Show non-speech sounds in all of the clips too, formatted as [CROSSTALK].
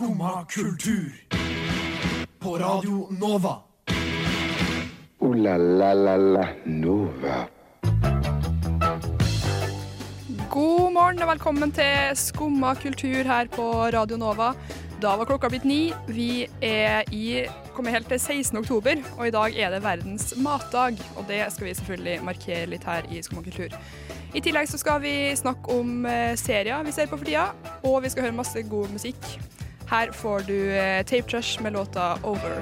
Skumma kultur. På Radio Nova. O-la-la-la-la Nova. God morgen og velkommen til Skumma kultur her på Radio Nova. Da var klokka blitt ni. Vi er i kommer helt til 16. oktober, og i dag er det verdens matdag. Og det skal vi selvfølgelig markere litt her i Skumma kultur. I tillegg så skal vi snakke om eh, serier vi ser på for tida, og vi skal høre masse god musikk. Her får du eh, Tape Trash med låta Over.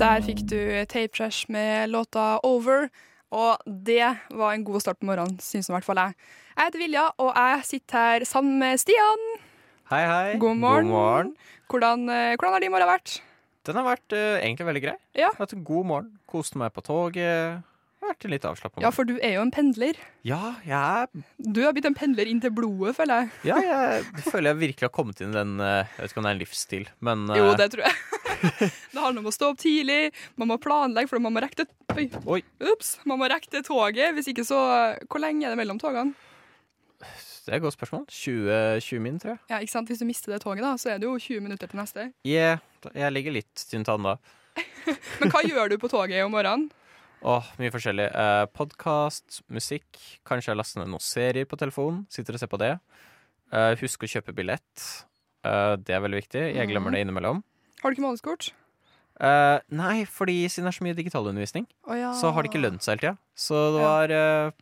Der fikk du Tape Trash med låta Over. Og det var en god start på morgenen, syns i hvert fall jeg. Jeg heter Vilja, og jeg sitter her sammen med Stian. Hei, hei. God morgen. God morgen. Hvordan, eh, hvordan har din morgen vært? Den har vært uh, egentlig veldig grei. Ja. Hatt en god morgen. Koste meg på toget. Vært litt avslappa. Ja, for du er jo en pendler. ja, jeg, Du har blitt en pendler inn til blodet, føler jeg. ja, jeg [LAUGHS] føler jeg virkelig har kommet inn i den eh, Jeg vet ikke om det er en livsstil, men eh, Jo, det tror jeg. [LAUGHS] det handler om å stå opp tidlig, man må planlegge, for man må rekke Oi. Oi. Ups, man må rekke det toget. Hvis ikke, så Hvor lenge er det mellom togene? det er et godt spørsmål. 20, 20 min, tror jeg. Ja, ikke sant? Hvis du mister det toget, da, så er det jo 20 minutter til neste. Yeah, jeg ligger litt tynt an da. [LAUGHS] Men hva gjør du på toget om morgenen? Åh, mye forskjellig. Eh, Podkast, musikk. Kanskje jeg laster ned noen serier på telefonen. Sitter og ser på det. Eh, husk å kjøpe billett. Eh, det er veldig viktig. Jeg glemmer det innimellom. Har du ikke månedskort? Eh, nei, fordi siden det er så mye digitalundervisning, oh, ja. så har det ikke lønt seg hele tida. Så det var eh,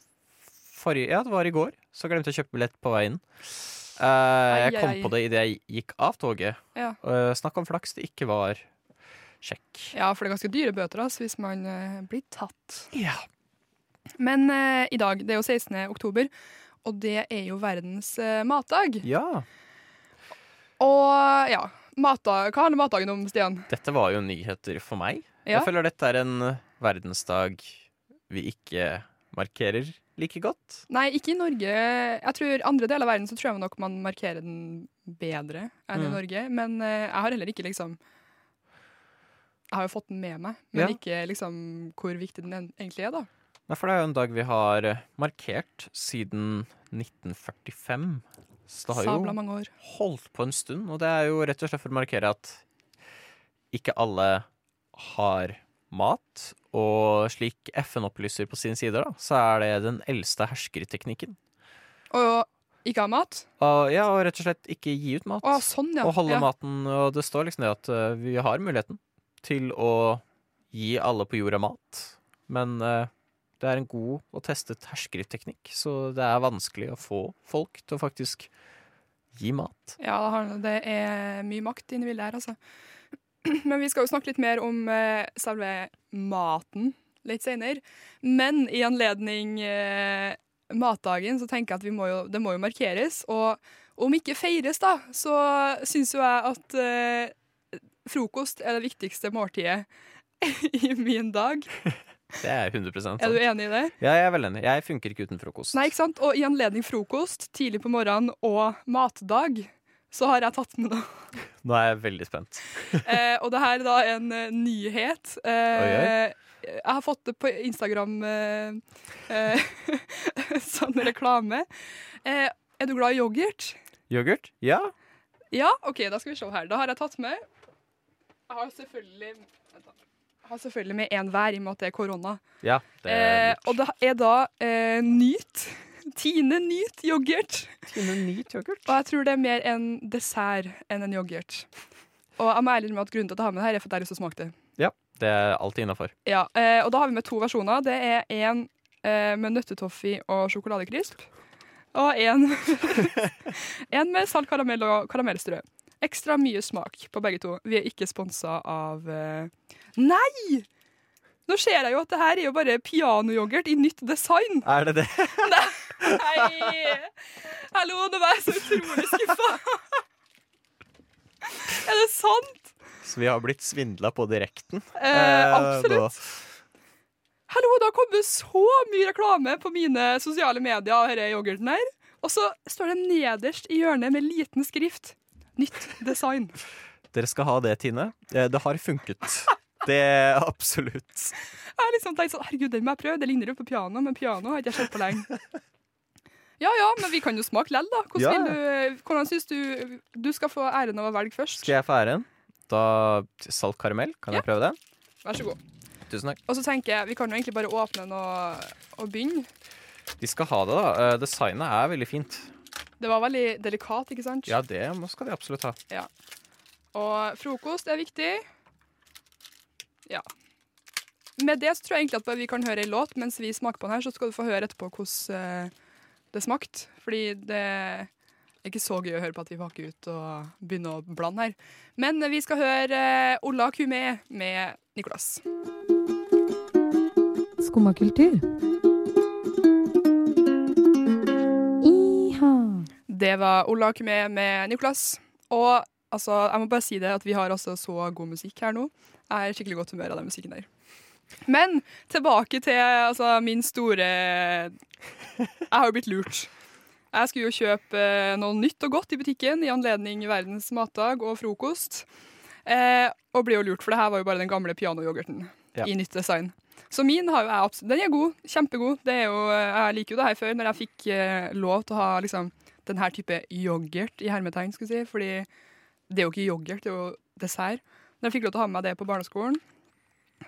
forrige, Ja, det var i går. Så glemte jeg å kjøpe billett på vei inn. Eh, jeg kom på det idet jeg gikk av toget. Ja. Uh, snakk om flaks det ikke var sjekk. Ja, for det er ganske dyre bøter altså, hvis man eh, blir tatt. Ja. Men eh, i dag, det er jo 16. oktober, og det er jo verdens eh, matdag. ja. Og ja, matdag, hva handler matdagen om, Stian? Dette var jo nyheter for meg. Ja. Jeg føler dette er en verdensdag vi ikke markerer like godt. Nei, ikke i Norge. Jeg tror Andre deler av verden så tror jeg nok man markerer den bedre enn i Mm. Norge. Men eh, jeg har heller ikke liksom har jo fått den med meg, men Ja. ikke liksom hvor viktig den egentlig er, da. Nei, for det er jo en dag vi har eh, markert siden 1945. Så det har jo Sabla år. holdt på en stund, og det er jo rett og slett for å markere at ikke alle har mat, og slik FN opplyser på sine sider, da, så er det den eldste herskerteknikken. Og ikke ha mat? Og, ja, og rett og slett ikke gi ut mat, Å, sånn, ja. og holde ja. maten, og det står liksom det at eh, vi har muligheten til å gi alle på jorda mat, men eh, det er en god og testet herskerteknikk, så det er vanskelig å få folk til å faktisk gi mat. Ja, det er mye makt inne i bildet her, altså. [CLEARS THROAT] Men vi skal jo snakke litt mer om eh, selve maten litt senere. Men i anledning eh, matdagen så tenker jeg at må jo, det må jo markeres. Og om ikke feires, da, så syns jo jeg at eh, frokost er det viktigste måltidet [LAUGHS] i min dag. [LAUGHS] Det er 100 sant. Er du enig i det? Ja, jeg er veldig enig. Jeg funker ikke uten frokost. Nei, ikke sant? Og i anledning frokost, tidlig på morgenen og matdag, så har jeg tatt med noe. [LAUGHS] Nå er jeg veldig spent. Eh, og det her er da en uh, nyhet. Eh, Oi, oi. Jeg har fått det på Instagram eh, sånn reklame. Eh, er du glad i yoghurt? Yoghurt? Ja. Ja, OK, da skal vi se her. Da har jeg tatt med Jeg har selvfølgelig. Jeg har selvfølgelig med én hver, i og med at det er korona. ja det er Eh, og det er da eh, Nyt. [LAUGHS] Tine Nyt yoghurt. Tine Nyt yoghurt. Og jeg tror det er mer en dessert enn en yoghurt. Og jeg må ærlig med at grunnen til at jeg har med det her, er for at jeg har lyst til å smake det. Ja, det er alltid innafor. Ja, eh, og da har vi med to versjoner. Det er en eh, med nøttetoffee og sjokoladekrisp. Og en, [LAUGHS] en med salt karamell og karamellstrø. Ekstra mye smak på begge to. Vi er ikke sponsa av eh, Nei! Nå ser jeg jo at det her er jo bare pianoyoghurt i nytt design. Er det det? [LAUGHS] Nei! Hallo, nå var jeg så utrolig skuffa. Er det sant? Så vi har blitt svindla på direkten. Eh, absolutt. da. Hallo, det har kommet så mye reklame på mine sosiale medier av denne yoghurten her. Og så står det nederst i hjørnet med liten skrift. Nytt design. Dere skal ha det, Tine. Eh, Det har funket. Det er absolutt. Jeg har liksom tenkt sånn, herregud, den må jeg prøve. Det ligner jo på piano, men piano har ikke jeg sett på lenge. Ja ja, men vi kan jo smake lell, da. Hvordan, Ja. du, hvordan syns du Du skal få æren av å velge først. Skal jeg få æren? Da Salt karamell, kan jeg prøve det? Vær så god. Tusen takk. Og så tenker jeg, Vi kan jo egentlig bare åpne den og, og begynne. De skal ha det, da. Eh, Designet er veldig fint. Det var veldig delikat, ikke sant? Ja, det skal de absolutt ha. Og frokost er viktig. Ja. Med det så tror jeg egentlig at vi kan høre ei låt mens vi smaker på den her, så skal du få høre etterpå hvordan eh, det smakte. Fordi det er ikke så gøy å høre på at vi pakker ut og begynner å blande her. Men vi skal høre Ola Olla Kumé med Nicolas. Skumma kultur. Det var Olla Kumé med Nicolas. Og altså, jeg må bare si det at vi har altså så god musikk her nå. Jeg er skikkelig godt humør av den musikken der. Men tilbake til altså, min store Jeg har jo blitt lurt. Jeg skulle jo kjøpe eh, noe nytt og godt i butikken i anledning verdens matdag og frokost. Eh, og ble jo lurt, for det her var jo bare den gamle pianoyoghurten Ja. i nytt design. Så min har jo jeg absolutt Den er god. Kjempegod. Det er jo, jeg liker jo det her før, når jeg fikk eh, lov til å ha liksom, den her type yoghurt i hermetegn, skulle jeg si. Fordi det er jo ikke yoghurt, det er jo dessert. Når jeg fikk lov til å ha med meg det på barneskolen,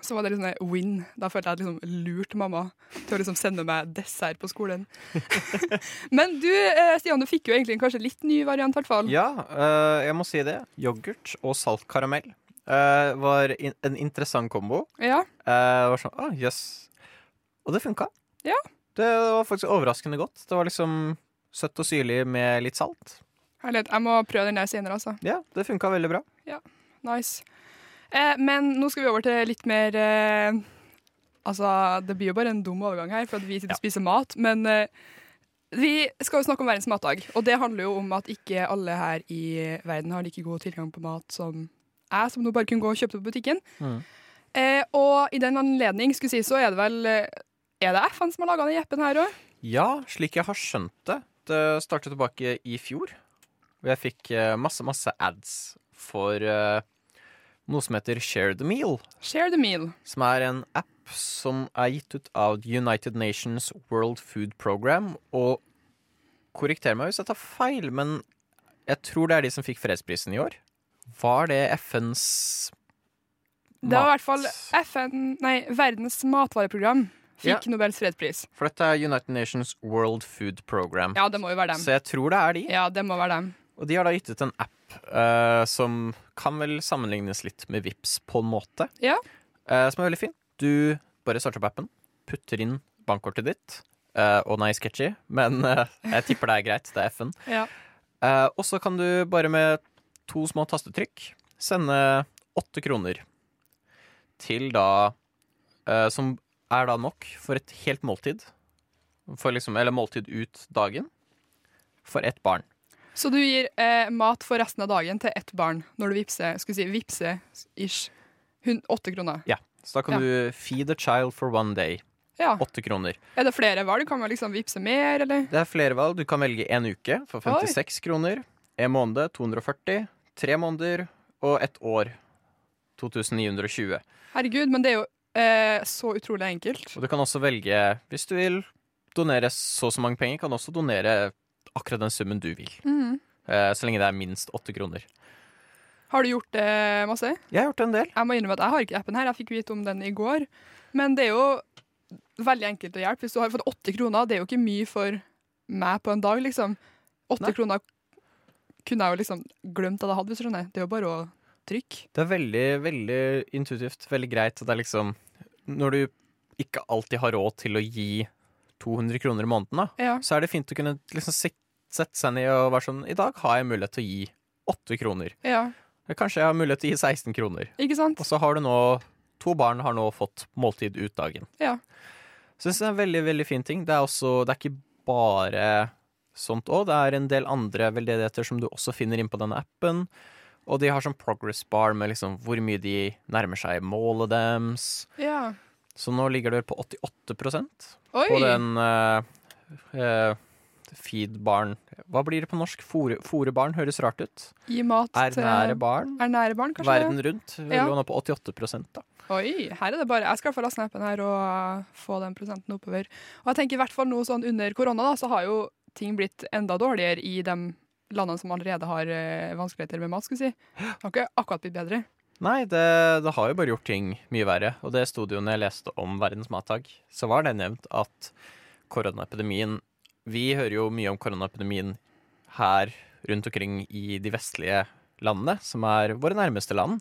så var det liksom en win. Da følte jeg at jeg liksom lurte mamma til å liksom sende meg dessert på skolen. [LAUGHS] Men du, eh, Stian, du fikk jo egentlig en kanskje litt ny variant, i hvert fall. Ja, øh, jeg må si det. Yoghurt og salt karamell eh, var in en interessant kombo. Ja. Uh, var sånn, ah, jøss. Og det funka. Ja. Det var faktisk overraskende godt. Det var liksom søtt og syrlig med litt salt. Herlighet. Jeg må prøve den der senere, altså. Ja, det funka veldig bra. Ja, Nice. Eh, men nå skal vi over til litt mer eh, Altså, det blir jo bare en dum overgang her, for at vi sitter Ja. og spiser mat. Men eh, vi skal jo snakke om verdens matdag, og det handler jo om at ikke alle her i verden har like god tilgang på mat som jeg, som nå bare kunne gå og kjøpe det på butikken. Mm. Eh, og i den anledning skulle si, så er det vel eh, Er det FN som har laga den jeppen her òg? Ja, slik jeg har skjønt det. Det startet tilbake i fjor. Og jeg fikk eh, masse, masse ads for uh, noe som heter Share the Meal. Share the meal. Som er en app som er gitt ut av United Nations World Food Program. Og korrekter meg hvis jeg tar feil, men jeg tror det er de som fikk fredsprisen i år. Var det FNs Det var i hvert fall FN, nei, Verdens matvareprogram fikk Ja. Nobels fredspris. For dette er United Nations World Food Program. Ja, det må jo være dem. Så jeg tror det er de. Ja, det må være dem. Og de har da gitt ut en app uh, som kan vel sammenlignes litt med Vips på en måte. Ja. Uh, som er veldig fin. Du bare starter opp appen, putter inn bankkortet ditt. Uh, og nei, sketchy, men jeg tipper det er greit. Det er FN. Ja. Og så kan du bare med to små tastetrykk sende åtte kroner til da Som er da nok for et helt måltid. For liksom, eller måltid ut dagen. For ett barn. Så du gir eh, mat for resten av dagen til ett barn når du vippser, skal si, vippser ish, åtte kroner. Ja. Så da kan Ja. du feed a child for one day. Ja. Kroner. Er det flere valg? Kan man liksom vippse mer, eller? Det er flere valg. Du kan velge en uke for 56 kroner. En måned 240. Tre måneder og ett år 2920. Herregud, men det er jo eh, så utrolig enkelt. Og du kan også velge, hvis du vil donere så og så mange penger, kan du også donere akkurat den summen du vil. Mm. Eh, Så lenge det er minst åtte kroner. Har du gjort det masse? Jeg har gjort det en del. Jeg må innrømme at jeg har ikke appen her, jeg fikk vite om den i går. Men det er jo veldig enkelt å hjelpe. Hvis du har fått åtte kroner, det er jo ikke mye for meg på en dag, liksom. Åtte kroner kunne jeg jo liksom glemt at jeg hadde, hvis du skjønner. Det er jo bare å trykke. Det er veldig, veldig intuitivt. Veldig greit. Det er liksom Når du ikke alltid har råd til å gi 200 kroner i måneden, da, Ja. så er det fint å kunne liksom sette seg ned og være sånn I dag har jeg mulighet til å gi 8 kroner. ja. Kanskje jeg har mulighet til å gi 16 kroner. Ikke sant? Og så har du nå To barn har nå fått måltid ut dagen. Ja. Syns det er en veldig, veldig fin ting. Det er også Det er ikke bare sånt òg. Det er en del andre veldedigheter som du også finner inn på denne appen. Og de har sånn progress bar med liksom hvor mye de nærmer seg målet deres. ja. Så nå ligger det vel på 88 Oi! på den uh, uh, feed-barn Hva blir det på norsk? Fòre barn høres rart ut. Gi mat Ernære til barn. Ernære barn, kanskje? Verden rundt Ja. lå nå på 88 da. Oi, her er det bare Jeg skal få snappen laste appen her og få den prosenten oppover. Og jeg tenker i hvert fall nå sånn under korona, da, så har jo ting blitt enda dårligere i de landene som allerede har eh, vanskeligheter med mat. skulle jeg si. Det har ikke akkurat blitt bedre. Nei, det, det har jo bare gjort ting mye verre. Og det studioene jeg leste om Verdens matdag, så var det nevnt at koronaepidemien Vi hører jo mye om koronaepidemien her rundt omkring i de vestlige landene, som er våre nærmeste land.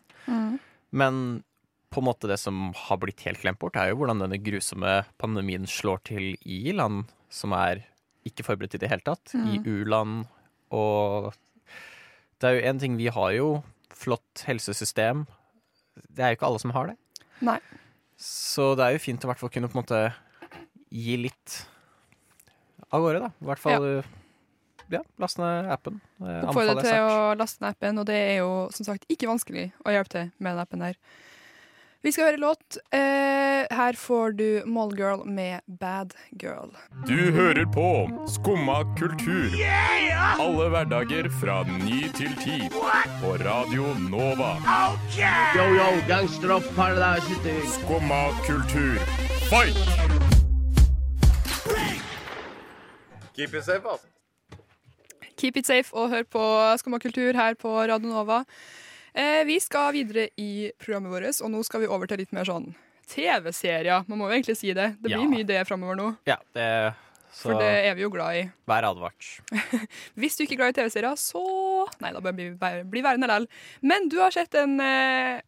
Men på en måte det som har blitt helt glemt bort, er jo hvordan denne grusomme pandemien slår til i land som er ikke forberedt i det hele tatt. I u-land og Det er jo en ting Vi har jo flott helsesystem. Det er jo ikke alle som har det. Nei. Så det er jo fint å i hvert fall kunne på en måte gi litt av gårde, da. I hvert fall ja, laste ned appen. Det Oppfordrer til å laste ned appen, og det er jo som sagt ikke vanskelig å hjelpe til med den appen her. Vi skal høre låt. Eh, her får du Mallgirl med Bad Girl. Du hører på Skumma kultur. Alle hverdager fra ny til ti. På Radio Nova. Yo, yo, gangsteropp. Skumma kultur, fight! Keep it safe, altså. Keep it safe og hør på Skumma kultur her på Radio Nova. Eh, vi skal videre i programmet vårt, og nå skal vi over til litt mer sånn TV-serier. Man må jo egentlig si det. Det blir Ja. mye det framover nå, Ja, det Så for det er vi jo glad i. [LAUGHS] vær advart. [LAUGHS] Hvis du ikke er glad i TV-serier, så Nei, da bør vi bli, værende likevel. Men du har sett en, eh,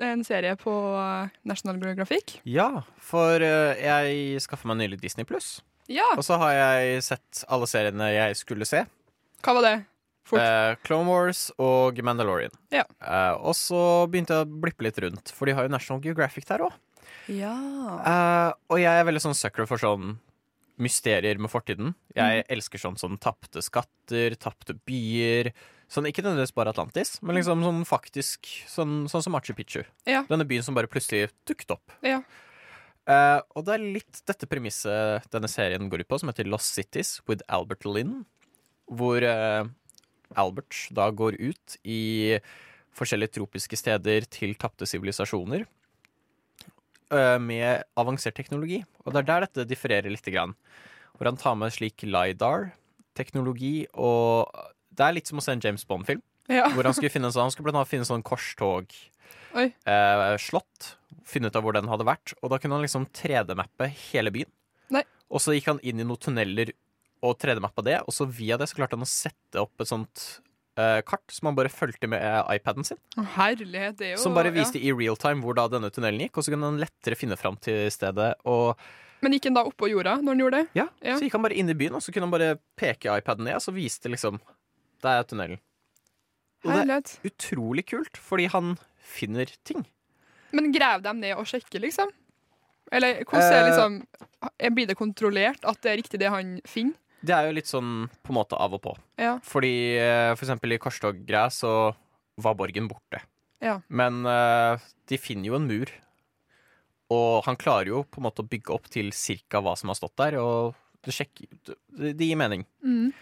en serie på National Geographic. Ja, for eh, jeg skaffa meg nylig Disney pluss. Ja, Og så har jeg sett alle seriene jeg skulle se. hva var det? Eh, Clone Wars og Mandalorian. Ja. Eh, og så begynte jeg å blippe litt rundt, for de har jo National Geographic der òg. Ja. og jeg er veldig sånn sucker for sånn mysterier med fortiden. Jeg elsker sånn sånn tapte skatter, tapte byer. Sånn, Ikke nødvendigvis bare Atlantis, men liksom sånn faktisk sånn, sånn som Machu Picchu. Ja. Denne byen som bare plutselig dukket opp. Ja. Eh, og det er litt dette premisset denne serien går ut på, som heter Lost Cities with Albert Lynn. Hvor eh, Albert da går ut i forskjellige tropiske steder til tapte sivilisasjoner. med avansert teknologi. Og det er der dette differerer litt. Grann. Hvor han tar med slik LiDAR-teknologi, og det er litt som å se en James Bond-film. ja. [LAUGHS] Hvor han skulle finne, en sånn- han skulle blant annet finne sånn korstog-slott. eh. Finne ut av hvor den hadde vært. Og da kunne han liksom 3D-mappe hele byen. Nei. Og så gikk han inn i noen tunneler og 3D-mappa det, og så via det så klarte han å sette opp et sånt uh, kart som han bare fulgte med eh, iPaden sin. Herlighet, det er jo Som bare ja. viste i real time hvor da denne tunnelen gikk, og så kunne han lettere finne fram til stedet. Og Men gikk han da oppå jorda når han gjorde det? ja, Ja. så gikk han bare inn i byen, og så kunne han bare peke iPaden ned, og så viste liksom Der er tunnelen. Og det er utrolig kult, fordi han finner ting. Men grev dem ned og sjekke, liksom? Eller hvordan er Eh. liksom eh, Blir det kontrollert at det er riktig det han finner? Det er jo litt sånn på en måte av og på. Ja. Fordi eh, for eksempel i Korstog-greia så var borgen borte. Ja. Men eh, de finner jo en mur. Og han klarer jo på en måte å bygge opp til cirka hva som har stått der, og det, sjekker, det, det gir mening. Mm.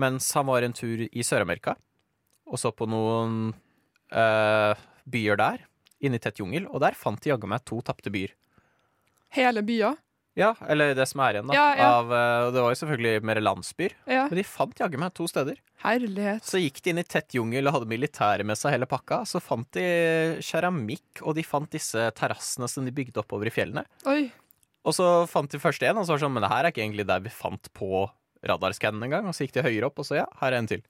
Mens han var en tur i Sør-Amerika og så på noen uh, byer der, inne i tett jungel, og der fant de jaggu meg to tapte byer. Hele byer? Ja, eller det som er igjen, da. Ja, ja. Av, eh, og det var jo selvfølgelig mer landsbyer, Ja. men de fant jaggu meg to steder. Herlighet. Så gikk de inn i tett jungel og hadde militæret med seg hele pakka. Så fant de keramikk, og de fant disse terrassene som de bygde oppover i fjellene. Oi. Og så fant de først en, og så var det sånn, men det her er ikke egentlig der vi fant på radarskannen engang. Og så gikk de høyere opp, og så ja, her er en til.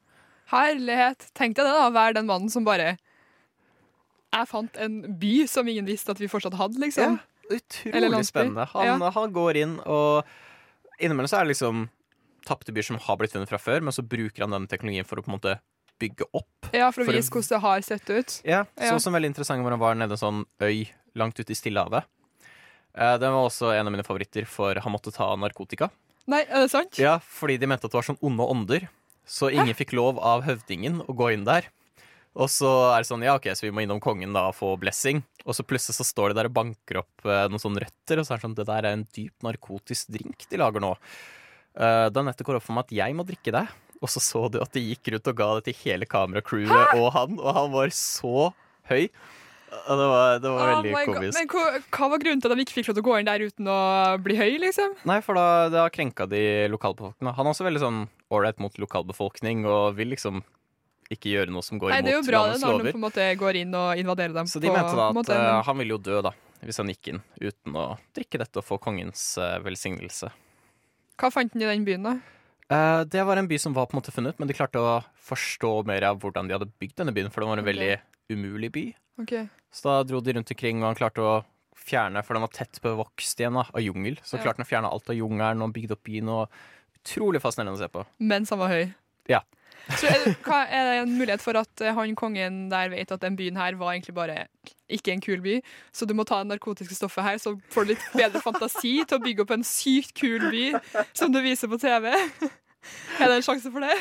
Herlighet. Tenk deg det, da. Være den mannen som bare Jeg fant en by som ingen visste at vi fortsatt hadde, liksom. Eller Utrolig spennende. Han, han går inn, og innimellom så er det liksom tapte byer som har blitt funnet fra før, men så bruker han denne teknologien for å på en måte bygge opp. Ja, for å vise hvordan det har sett ut. Ja, Ja. Så som veldig interessant hvor han var nede en sånn øy langt ute i Stillehavet. Eh, Den var også en av mine favoritter, for han måtte ta narkotika. Nei, er det sant? Ja, Fordi de mente at det var sånn onde ånder, så ingen fikk lov av høvdingen å gå inn der. Og så er det sånn, ja ok, så vi må innom kongen da og få blessing. Og så plutselig så står de der og banker opp eh, noen sånne røtter, og så er det sånn, det der er en dyp narkotisk drink de lager nå. Uh, da nettet går opp for meg at jeg må drikke det. Og så så du at de gikk rundt og ga det til hele kameracrewet og han, og han var så høy. Det var, det var Oh veldig komisk. Men hva, hva var grunnen til at de ikke fikk lov til å gå inn der uten å bli høy, liksom? Nei, for da, da krenka de lokalbefolkningen. Han er også veldig sånn ålreit mot lokalbefolkning og vil liksom ikke gjøre noe som går Nei, det er jo bra når han på en måte går inn og invaderer dem. Så de mente da at måte, eh, han ville jo dø, da, hvis han gikk inn uten å drikke dette og få kongens eh, velsignelse. Hva fant han i den byen, da? Eh, det var en by som var på en måte funnet, men de klarte å forstå mer av hvordan de hadde bygd denne byen, for det var en okay. veldig umulig by. Okay. Så da dro de rundt omkring, og han klarte å fjerne, for den var tett bevokst igjen da, av jungel, så Ja. klarte han å fjerne alt av jungelen og bygde opp byen, og utrolig fascinerende å se på. Mens han var høy. Ja. Så er det, er det en mulighet for at eh, han kongen der vet at den byen her var egentlig bare ikke en kul by, så du må ta det narkotiske stoffet her, så får du litt bedre fantasi til å bygge opp en sykt kul by som du viser på TV? [LAUGHS] Er det en sjanse for det?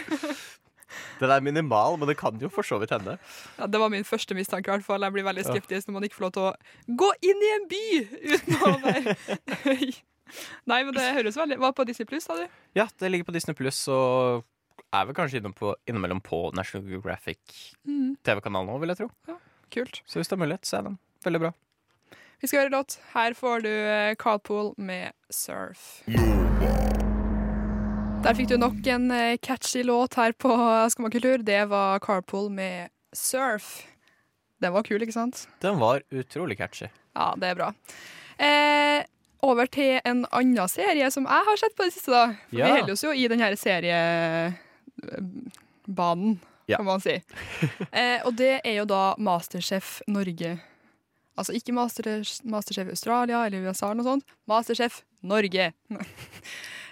[LAUGHS] Den er minimal, men det kan jo for så vidt hende. Ja, det var min første mistanke. hvert fall. Jeg blir veldig skeptisk når man ikke får lov til å gå inn i en by uten å være. [LAUGHS] Nei, men det høres veldig Var på Disney Pluss, sa du? Ja, det ligger på Disney Pluss, og er vel kanskje innom på, innimellom på National Geographic Mm, nå, vil jeg tro. Ja, kult. Så hvis det er mulighet, så er den veldig bra. Vi skal høre låt. Her får du eh, Carpool med Surf. Der fikk du nok en eh, catchy låt her på Skummakultur. Det var Carpool med Surf. Den var kul, ikke sant? Den var utrolig catchy. Ja, det er bra. Eh, over til en annen serie som jeg har sett på det siste. da. For Ja. Vi holder oss jo i den her seriebanen, Ja. kan man si. [LAUGHS] eh, og det er jo da Masterchef Norge. Altså ikke Masterchef Australia eller USA eller noe sånt. Masterchef Norge. [LAUGHS]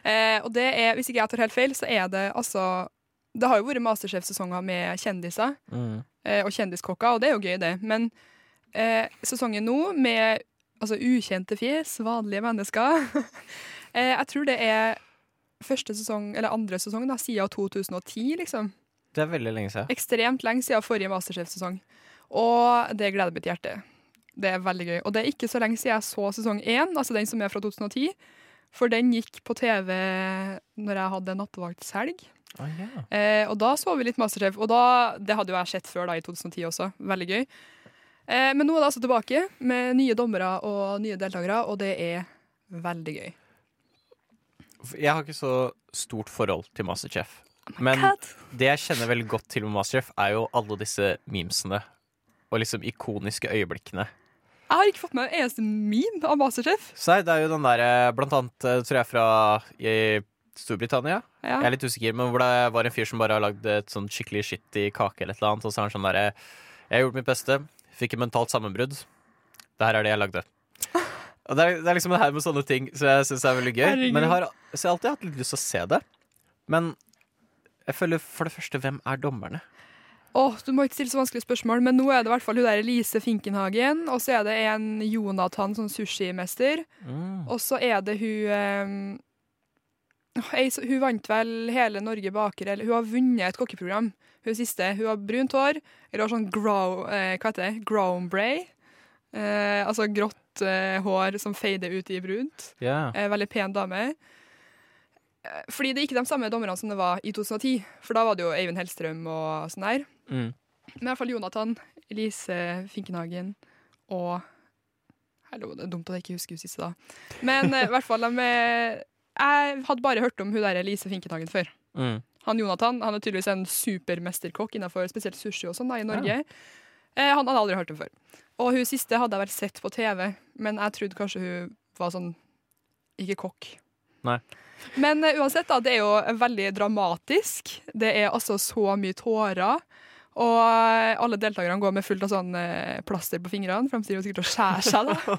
eh, og det er, hvis ikke jeg tar helt feil, så er det altså Det har jo vært Masterchef-sesonger med kjendiser eh, og kjendiskokker, og det er jo gøy, det. Men eh, sesongen nå med altså, ukjente fjes, vanlige mennesker [LAUGHS] eh, Jeg tror det er første sesong, eller andre sesong da, siden 2010, liksom. Det er veldig lenge siden. Ekstremt lenge siden forrige Masterchef-sesong. Og det gleder mitt hjerte. Det er veldig gøy. Og det er ikke så lenge siden jeg så sesong én, altså den som er fra 2010. For den gikk på TV når jeg hadde nattevaktshelg. Oh, yeah. Eh, og da så vi litt Masterchef, og da, det hadde jo jeg sett før da, i 2010 også. Veldig gøy. Eh, men nå er det altså tilbake med nye dommere og nye deltakere, og det er veldig gøy. Jeg har ikke så stort forhold til Masterchef. Men det jeg kjenner veldig godt til med Masterchef, er jo alle disse memesene. Og liksom ikoniske øyeblikkene. Jeg har ikke fått med en eneste meme av Masterchef. Så det er jo den derre blant annet, eh, tror jeg, fra i Storbritannia. Ja. Jeg er litt usikker, men hvor det var en fyr som bare har lagd et sånn skikkelig skittig kake eller et eller annet, og så er han sånn derre Jeg har gjort mitt beste, fikk et mentalt sammenbrudd. Det her er det jeg lagde. Og det er, det er liksom det her med sånne ting som jeg syns er veldig gøy. Herregud. Men jeg har, så jeg har alltid hatt litt lyst til å se det. Men jeg føler for det første, hvem er dommerne? Åh, du må ikke stille så vanskelige spørsmål, men nå er det i hvert fall hun der Elise Finkenhagen, og så er det en Jonathan, sånn sushimester, Mm. og så er det hun um, ei så- Hun vant vel Hele Norge baker, eller hun har vunnet et kokkeprogram. Hun siste. Hun har brunt hår, eller har sånn grow, eh, hva heter det? Grombray. Eh, altså grått eh, hår som fader ut i brunt. Yeah. Veldig pen dame. Eh, Fordi det er ikke de samme dommerne som det var i 2010. For da var det jo Eivind Hellstrøm og sånn der. Mm. Men i hvert fall Jonathan, Elise Finkenhagen og Hallo, det er dumt at jeg ikke husker hun siste, da. Men eh, i hvert fall de Jeg hadde bare hørt om hun der Elise Finkenhagen før. Mm. Han Jonathan han er tydeligvis en supermesterkokk innenfor spesielt sushi og sånn da, i Norge. Eh, han hadde aldri hørt om før. Og hun siste hadde jeg vel sett på TV, men jeg trodde kanskje hun var sånn ikke kokk. Nei. Men uh, uansett, da, det er jo veldig dramatisk. Det er altså så mye tårer. Og eh, alle deltakerne går med fullt av sånn uh, plaster på fingrene, for de sier jo sikkert å skjære seg, da.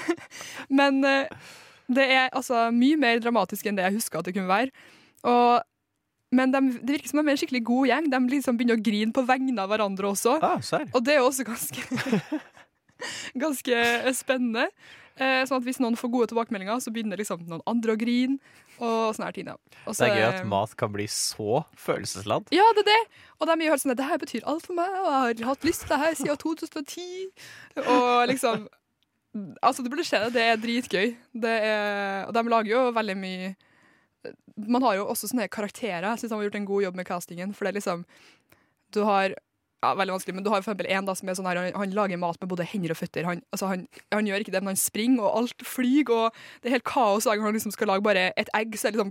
[LAUGHS] Men uh, det er altså mye mer dramatisk enn det jeg husker at det kunne være. Og, men de, det virker som de er en skikkelig god gjeng. De liksom begynner å grine på vegne av hverandre også. Ah. Og det er jo også ganske, [LAUGHS] ganske spennende. Eh, sånn at Hvis noen får gode tilbakemeldinger, så begynner liksom noen andre å grine. Og sånne her ting da. Og Det er gøy at mat kan bli så følelsesladd. Ja, det er det! Og de gjør sånn at det her betyr alt for meg, og jeg har hatt lyst til det her siden 2010. Og liksom Altså, det burde skje. det. Det er dritgøy. Det er, og de lager jo veldig mye Man har jo også sånne karakterer. Jeg syns han har gjort en god jobb med castingen. For det er liksom Du har ja, veldig vanskelig, men du har for eksempel en da, som er sånn her, han, han lager mat med både hender og føtter. Han, altså, han, han gjør ikke det, men han springer, og alt flyr, og det er helt kaos hver gang han liksom skal lage bare et egg, så er det liksom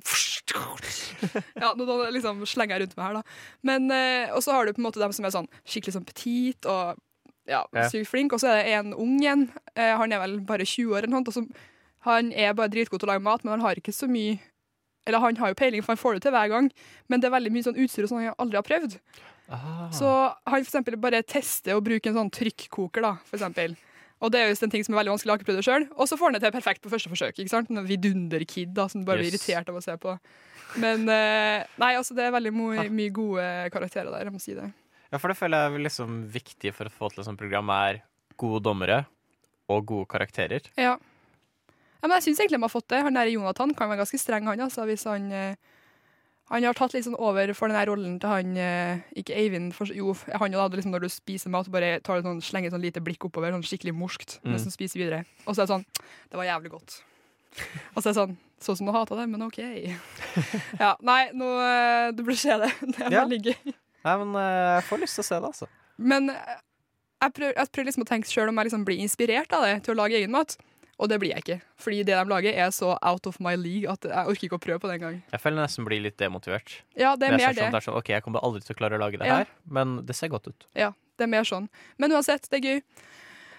[LAUGHS] Ja, nå, nå liksom slenger jeg rundt meg her, da. Men, eh, og så har du på en måte dem som er sånn skikkelig sånn petit og ja, Ja. sykt flink, og så er det en ung en. Eh, han er vel bare 20 år eller noe, og så han er bare dritgod til å lage mat, men han har ikke så mye Eller han har jo peiling, for han får det til hver gang, men det er veldig mye sånn utstyr og sånn han aldri har prøvd. Ah. Så han for eksempel bare tester å bruke en sånn trykkoker, da, for eksempel. Og det er jo en ting som er veldig vanskelig å prøve sjøl. Og så får han det til perfekt på første forsøk. ikke sant? En vidunderkid da, som du bare blir irritert av å se på. Men uh, nei, altså det er veldig mo- Ah. mye gode karakterer der, jeg må si det. Ja, for det føler jeg er liksom viktig for å få til et sånt program, er gode dommere og gode karakterer. Ja. Ja men jeg syns egentlig de har fått det. Han der Jonathan kan være ganske streng, han altså, hvis han eh, Han har tatt litt sånn over for den rollen til han eh, Ikke Eivind, for, jo, han hadde liksom når du spiser mat, bare tar sånn, slenger et sånn lite blikk oppover, sånn skikkelig morskt, Mm. mens du spiser videre. Og så er det sånn Det var jævlig godt. Og så er det sånn Sånn som du hata det, men OK. [LAUGHS] Ja, nei, nå eh, Du burde se det. [LAUGHS] Det er Ja. veldig gøy. Nei, men jeg får lyst til å se det, altså. Men jeg prøver, jeg prøver liksom å tenke sjøl om jeg liksom blir inspirert av det til å lage egen mat. Og det blir jeg ikke. Fordi det de lager, er så out of my league at jeg orker ikke å prøve på det engang. Jeg føler jeg nesten blir litt demotivert. Ja, det er mer det. sånn, det. det er sånn, ok, jeg kommer aldri til å klare å lage det Ja. her, men det ser godt ut. Ja, det er mer sånn. Men uansett, det er gøy.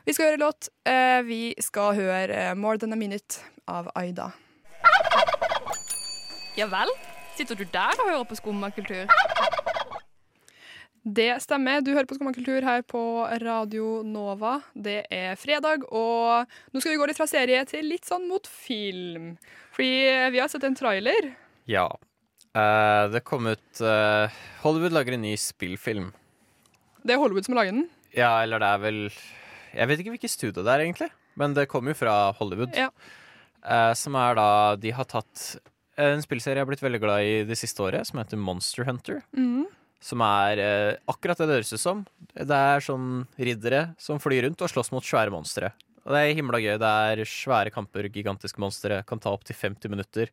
Vi skal høre låt. Eh, vi skal høre eh, 'More Than A Minute' av Aida. Ja vel? Sitter du der og hører på skummakultur? Det stemmer. Du hører på Skummakultur her på Radio Nova. Det er fredag, og nå skal vi gå litt fra serie til litt sånn mot film. Fordi vi har sett en trailer. Ja. Eh, det kom ut eh, Hollywood lager en ny spillfilm. Det er Hollywood som lager den. Ja, eller det er vel Jeg vet ikke hvilket studio det er, egentlig. Men det kommer jo fra Hollywood. Ja. Eh, som er da De har tatt en spillserie jeg har blitt veldig glad i det siste året, som heter Monster Hunter. Mhm. Som er eh, akkurat det det høres ut som. Det er sånn riddere som flyr rundt og slåss mot svære monstre. Og det er himla gøy. Det er svære kamper, gigantiske monstre. Kan ta opptil 50 minutter.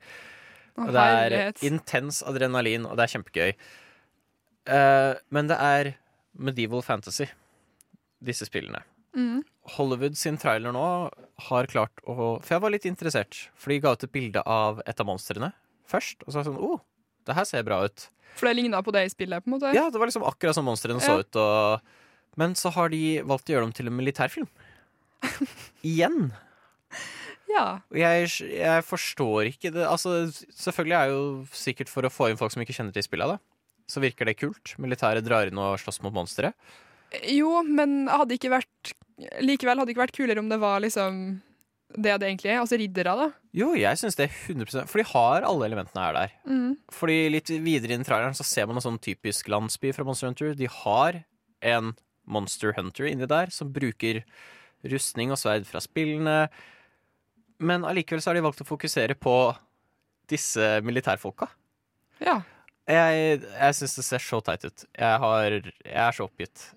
Og det er intens adrenalin, og det er kjempegøy. Eh, men det er medieval fantasy, disse spillene. Mm. Hollywood sin trailer nå har klart å For jeg var litt interessert, for de ga ut et bilde av et av monstrene først. Og så var jeg sånn Å, oh, det her ser bra ut. For det ligna på det i spillet, på en måte? Ja, det var liksom akkurat som monstrene Ja. så ut. Og... Men så har de valgt å gjøre dem til en militærfilm. [LAUGHS] Igjen. Ja. Jeg, jeg forstår ikke det Altså, selvfølgelig er jo sikkert for å få inn folk som ikke kjenner til spillet, da. Så virker det kult. Militæret drar inn og slåss mot monstre. Jo, men hadde ikke vært Likevel hadde det ikke vært kulere om det var liksom det det egentlig er. Altså riddere, da. Jo, jeg syns det er 100% For de har alle elementene her der. Mm. Fordi litt videre inn i traileren så ser man en sånn typisk landsby fra Monster Hunter. De har en Monster Hunter inni der som bruker rustning og sverd fra spillene. Men allikevel så har de valgt å fokusere på disse militærfolka. Ja. Jeg, jeg syns det ser så teit ut. Jeg, har, jeg er så oppgitt.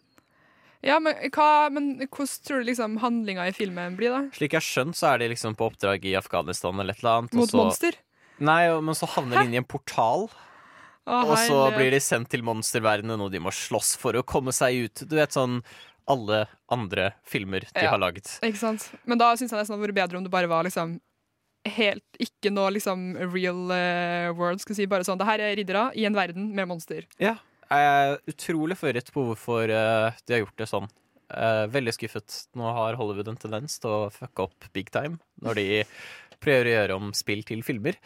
Ja, men, hva, men hvordan tror du liksom handlinga i filmen blir, da? Slik jeg har skjønt, så er de liksom på oppdrag i Afghanistan eller et eller annet. og Mot så, monster? Nei, men så havner de inn i en portal. Å, Og så blir de sendt til monsterverdenen, og de må slåss for å komme seg ut. Du vet sånn alle andre filmer de Ja. har laget. Ikke sant? Men da syns jeg nesten det hadde vært bedre om det bare var liksom helt Ikke noe liksom real uh, world, skal vi si. Bare sånn Det her er riddere i en verden med monster. Ja. Jeg er utrolig forvirret på hvorfor eh, de har gjort det sånn. Eh, veldig skuffet. Nå har Hollywood en tendens til å fucke opp big time når de prøver å gjøre om spill til filmer.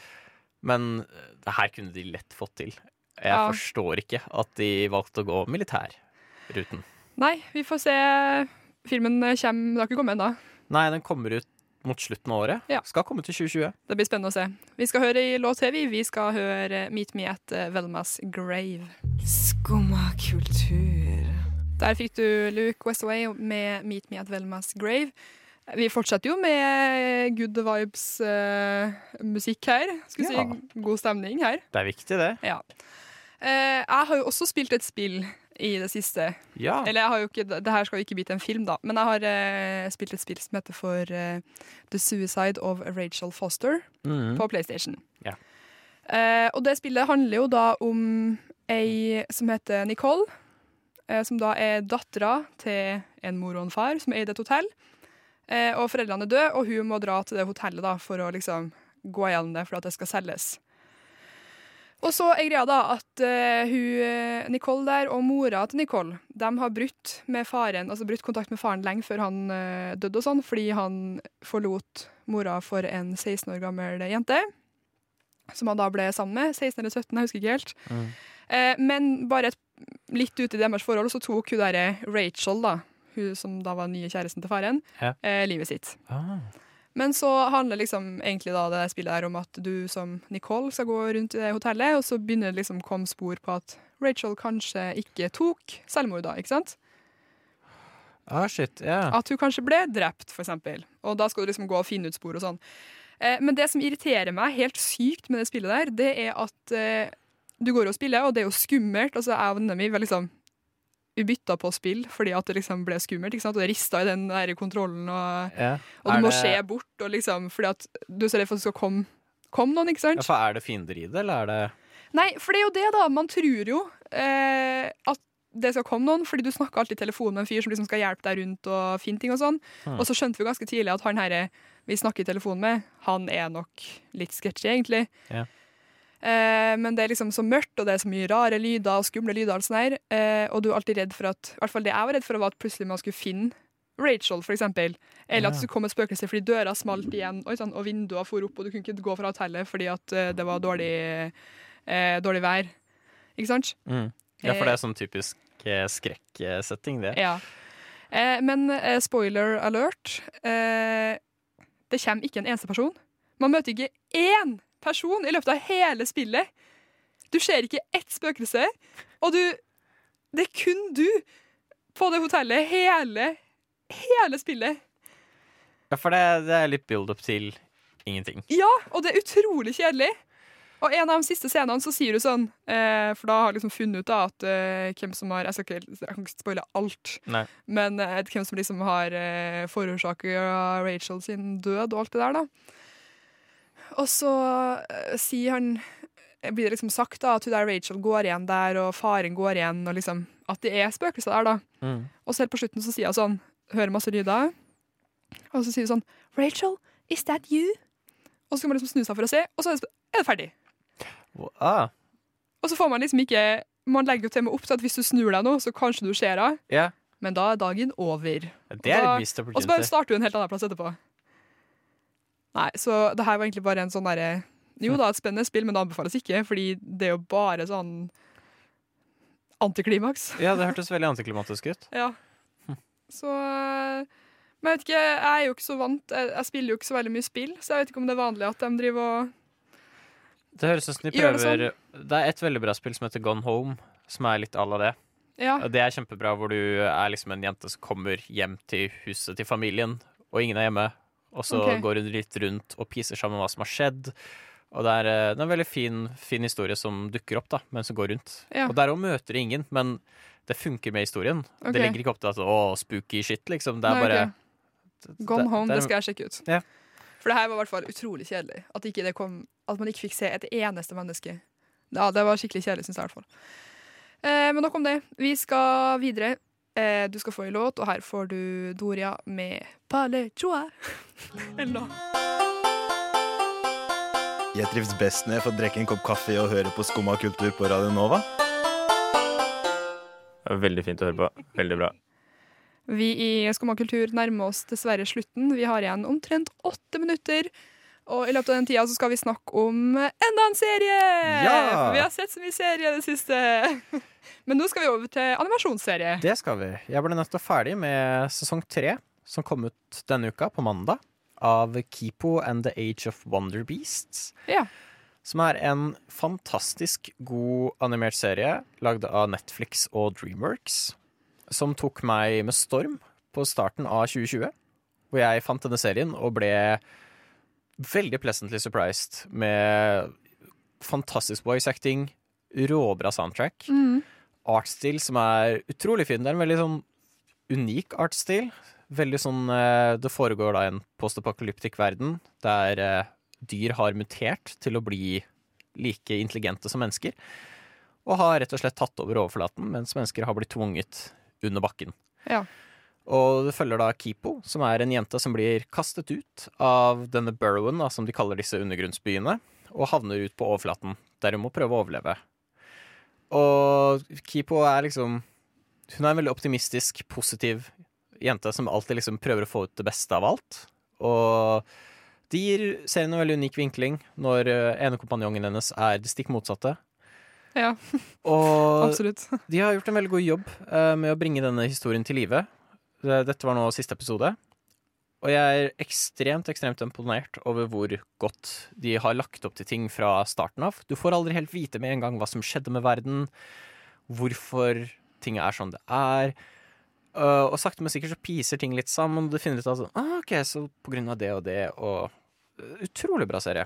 Men eh, det her kunne de lett fått til. Jeg Ja. forstår ikke at de valgte å gå militærruten. Nei, vi får se. Filmen kommer Det har ikke kommet ennå. Nei, den kommer ut mot slutten av året. Ja. Skal komme til 2020. Det blir spennende å se. Vi skal høre i låt TV. Vi skal høre Meet Me at eh, Velmas Grave. Skumma kultur. Der fikk du Luke Westaway med Meet Me at Velmas Grave. Vi fortsetter jo med good vibes-musikk her. Skal vi Ja. si god stemning her. Det er viktig, det. Ja. Uh, jeg har jo også spilt et spill i det siste. Ja. Eller jeg har jo ikke, det her skal jo ikke bli til en film, da. Men jeg har eh, spilt et spill som heter for eh, The Suicide of Rachel Foster mm. på PlayStation. Ja. Eh, og det spillet handler jo da om ei som heter Nicole. eh, som da er dattera til en mor og en far som eide et hotell. Eh, og foreldrene er døde, og hun må dra til det hotellet da, for å liksom gå gjennom det for at det skal selges. Og så er greia da at uh, hun, eh, Nicole der og mora til Nicole de har brutt med faren, altså brutt kontakt med faren lenge før han uh, døde, og sånn, fordi han forlot mora for en 16 år gammel jente. Som han da ble sammen med. 16 eller 17, jeg husker ikke helt. Mm. Uh, men bare et, litt ute i deres forhold så tok hun derre Rachel, da, hun som da var nye kjæresten til faren, Ja. livet sitt. Ah. Men så handler liksom egentlig da det spillet der om at du som Nicole skal gå rundt i det hotellet, og så begynner det liksom å komme spor på at Rachel kanskje ikke tok selvmord da, ikke sant? ah, shit. Ja. At hun kanskje ble drept, for eksempel. Og da skal du liksom gå og finne ut spor og sånn. Eh, men det som irriterer meg helt sykt med det spillet der, det er at eh, du går og spiller, og det er jo skummelt. Altså, jeg og vennene mine var liksom bytta på spill fordi at det liksom ble skummelt. ikke sant? Og det rista i den der kontrollen, og, ja. og du må det- se bort. Og liksom, fordi at du er så redd for at det skal komme, komme noen, ikke sant? Ja, for er det fiender i det, eller er det Nei, for det er jo det, da. Man tror jo eh, at det skal komme noen, fordi du snakker alltid i telefonen med en fyr som liksom skal hjelpe deg rundt og finne ting og sånn. Hmm. Og så skjønte vi ganske tidlig at han herre vi snakker i telefonen med, han er nok litt sketchy, egentlig. Ja. Eh, men det er liksom så mørkt, og det er så mye rare lyder og skumle lyder. Og sånn her, eh, og du er alltid redd for at I hvert fall det jeg var redd for, var at plutselig man skulle finne Rachel, for eksempel. Eller at det kom skulle komme et spøkelse fordi døra smalt igjen, og, sånn, og vinduene for opp, og du kunne ikke gå fra hotellet fordi at eh, det var dårlig, eh, dårlig vær. Ikke sant? mm. Ja, for det er sånn typisk eh, skrekksetting, det. Ja. Eh, men spoiler alert. Eh, det kommer ikke en eneste person. Man møter ikke én person i løpet av hele spillet. Du ser ikke ett spøkelse, og du Det er kun du på det hotellet hele, hele spillet. Ja, for det, det er litt build-up til ingenting. Ja, og det er utrolig kjedelig. Og en av de siste scenene så sier du sånn eh, For da har jeg liksom funnet ut da at eh, hvem som har Jeg skal ikke, jeg spoile alt, Nei. men eh, hvem som liksom har eh, forårsaka Rachel sin død og alt det der, da. Og så eh, sier han eh, blir det liksom sagt da at hun der Rachel går igjen der, og faren går igjen, og liksom at det er spøkelser der, da. Mm. Og så helt på slutten så sier hun sånn Hører masse lyder. Og så sier hun sånn Rachel, is that you? Og så kan man liksom snu seg for å se, og så er det, er ferdig. Ah, Og så får man liksom ikke Man legger jo til og med opp til at hvis du snur deg nå, så kanskje du ser henne, yeah. men da er dagen over. Det er da- Og så bare starter du en helt annen plass etterpå. Nei, så det her var egentlig bare en sånn derre Jo da, et spennende spill, men det anbefales ikke, fordi det er jo bare sånn antiklimaks. [LAUGHS] Ja, det hørtes veldig antiklimatisk ut. Ja. Så Men jeg vet ikke, jeg er jo ikke så vant Jeg, jeg spiller jo ikke så veldig mye spill, så jeg vet ikke om det er vanlig at de driver og Det høres ut som de Gjør det sånn. Det er et veldig bra spill som heter Gone Home, som er litt à la det. Ja. Det er kjempebra, hvor du er liksom en jente som kommer hjem til huset til familien, og ingen er hjemme. Og så okay. går hun litt rundt og piser sammen hva som har skjedd. Og det er, eh, det er en veldig fin, fin historie som dukker opp da, mens hun går rundt. Ja. Og der òg møter ingen, men det funker med historien. Okay. Det legger ikke opp til at å, spooky shit, liksom. Det er Nei, bare okay. Gone Home, det, det, skal jeg sjekke ut. Ja. For det her var i hvert fall utrolig kjedelig. At, ikke det kom, at man ikke fikk se et eneste menneske. Ja, Det var skikkelig kjedelig, syns jeg i hvert fall. Eh, men nok om det. Vi skal videre. Eh, du skal få en låt, og her får du Doria med Pale choa'. Eller noe. Jeg trives best når jeg får drikke en kopp kaffe og høre på Skumma kultur på Radio Nova. Veldig fint å høre på. Veldig bra. Vi i Skumma kultur nærmer oss dessverre slutten. Vi har igjen omtrent åtte minutter. Og i løpet av den tida så skal vi snakke om enda en serie! Ja! Vi har sett så mye serie i det siste. [LAUGHS] Men nå skal vi over til animasjonsserie. Det skal vi. Jeg ble nettopp ferdig med sesong tre, som kom ut denne uka, på mandag, av Kipo and The Age of Wonder Beasts. Ja. Som er en fantastisk god animert serie lagd av Netflix og Dreamworks. Som tok meg med storm på starten av 2020. Hvor jeg fant denne serien og ble veldig pleasantly surprised med fantastisk voice acting, råbra soundtrack Mm. artstil som er utrolig fin. Det er en veldig sånn unik artstil. Veldig sånn eh, Det foregår da i en postapokalyptisk verden der eh, dyr har mutert til å bli like intelligente som mennesker. og har rett og slett tatt over overflaten, mens mennesker har blitt tvunget under bakken. Ja. Og det følger da Kipo, som er en jente som blir kastet ut av denne burrowen, da, som de kaller disse undergrunnsbyene, og havner ut på overflaten, der hun må prøve å overleve. Og Kipo er liksom Hun er en veldig optimistisk, positiv jente som alltid liksom prøver å få ut det beste av alt. Og det gir serien en veldig unik vinkling når eh, ene kompanjongen hennes er det stikk motsatte. Ja, Og [LAUGHS] absolutt. de har gjort en veldig god jobb eh, med å bringe denne historien til live. Det- Dette var nå siste episode. Og jeg er ekstremt ekstremt imponert over hvor godt de har lagt opp til ting fra starten av. Du får aldri helt vite med en gang hva som skjedde med verden, hvorfor ting er som det er. Uh, og sakte, men sikkert så piser ting litt sammen, og du finner ut at ah, OK, så på grunn av det og det, og uh, Utrolig bra serie.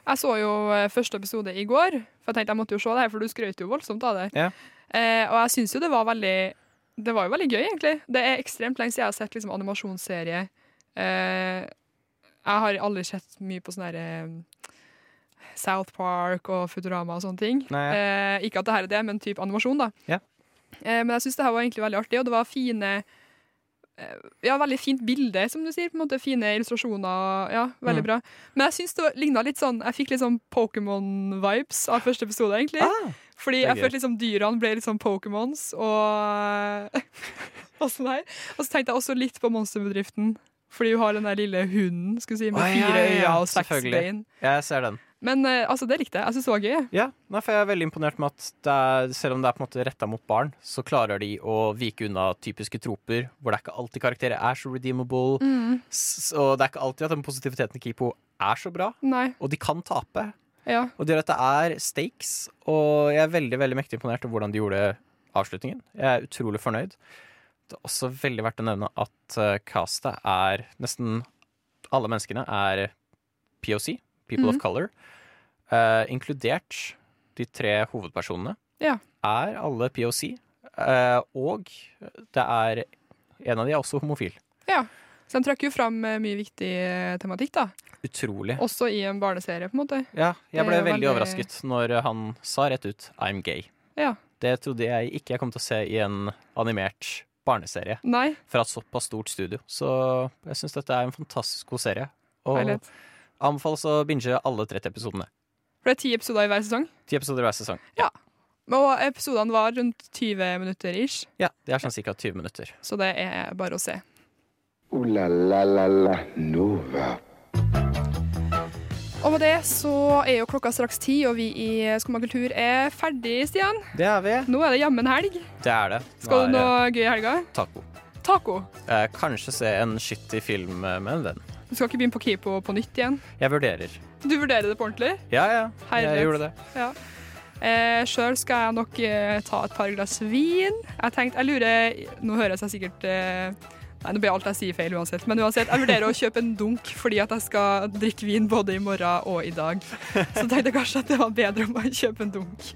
Jeg så jo eh, første episode i går, for jeg tenkte jeg måtte jo se det her, for du skrøt jo voldsomt av det. Ja. Eh, og jeg syns jo det var veldig Det var jo veldig gøy, egentlig. Det er ekstremt lenge siden jeg har sett liksom, animasjonsserie. Eh, jeg har aldri sett mye på sånn herre South Park og Futurama og sånne ting. Nei. Eh, ikke at det her er det, men type animasjon, da. Ja. Eh, men jeg syns det her var egentlig veldig artig, og det var fine eh, ja, veldig fint bilde, som du sier. på en måte Fine illustrasjoner. Ja, veldig Mm. bra. Men jeg syns det ligna litt sånn Jeg fikk litt sånn Pokémon-vibes av første episode, egentlig. Ah, Fordi jeg følte liksom dyrene ble litt sånn Pokémons, og [LAUGHS] og sånn her. Og så tenkte jeg også litt på Monsterbedriften. Fordi hun har den der lille hunden si, med Å, ja, fire øyne og seks bein. jeg ser den. Men eh, altså, det likte jeg. Jeg syns det var gøy. Ja, nei, for jeg er veldig imponert med at er, selv om det er på en måte retta mot barn, så klarer de å vike unna typiske troper, hvor det er ikke alltid karakterer er så redeemable. Mm. S- Og det er ikke alltid at den positiviteten i Kipo er så bra, Nei. og de kan tape. Ja. Og det gjør at det er stakes, og jeg er veldig veldig mektig imponert over hvordan de gjorde avslutningen. Jeg er utrolig fornøyd. Det er også veldig verdt å nevne at uh, castet er nesten alle menneskene er POC, People Mhm. of Color, uh, inkludert de tre hovedpersonene. Ja. Er alle POC, uh, og det er en av de er også homofil. ja. Så de trekker jo fram eh, mye viktig eh, tematikk, da. Utrolig. Også i en barneserie, på en måte. Ja, jeg ble veldig veldig- overrasket når han sa rett ut 'I'm gay'. Ja. Det trodde jeg ikke jeg kom til å se i en animert barneserie Nei, fra et såpass stort studio. Så jeg syns dette er en fantastisk god serie. Og Heilighet. anbefales å binge alle 30 episodene. For det er ti episoder i hver sesong. Ti episoder i hver sesong. Ja, Og episodene var rundt 20 minutter ish, Ja, Det er sånn ca. 20 minutter. så det er bare å se. Ooh la la la la Nova. Og med det så er jo klokka straks ti, og vi i Skumma kultur er ferdig, Stian. Det er vi. Nå er det jammen helg. Det er det. Nå Skal er du noe gøy i helga? Taco. Taco. Eh, kanskje se en skittig film med en venn. Du skal ikke begynne på Kipo på nytt igjen? Jeg vurderer. Du vurderer det på ordentlig? Ja, ja. Herlighet. Jeg gjorde det. Ja. Eh, Sjøl skal jeg nok eh, ta et par glass vin. Jeg tenkte, jeg lurer Nå høres jeg sikkert eh, Nei, nå blir alt jeg sier feil uansett. Men uansett, jeg vurderer å kjøpe en dunk fordi at jeg skal drikke vin både i morgen og i dag. Så tenkte jeg kanskje at det var bedre om jeg kjøper en dunk.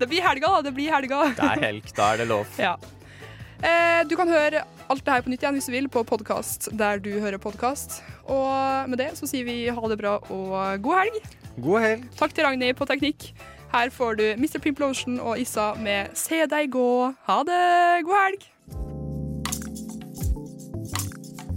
Det blir helga, da. Det blir helga. Det er helg, da er det lov. Ja. Eh, du kan høre alt det her på nytt igjen hvis du vil på podkast der du hører podkast. Og med det så sier vi ha det bra og god helg. God helg. Takk til Ragnhild på teknikk. Her får du Mr. Pimplotion og Issa med Se deg gå. Ha det! God helg!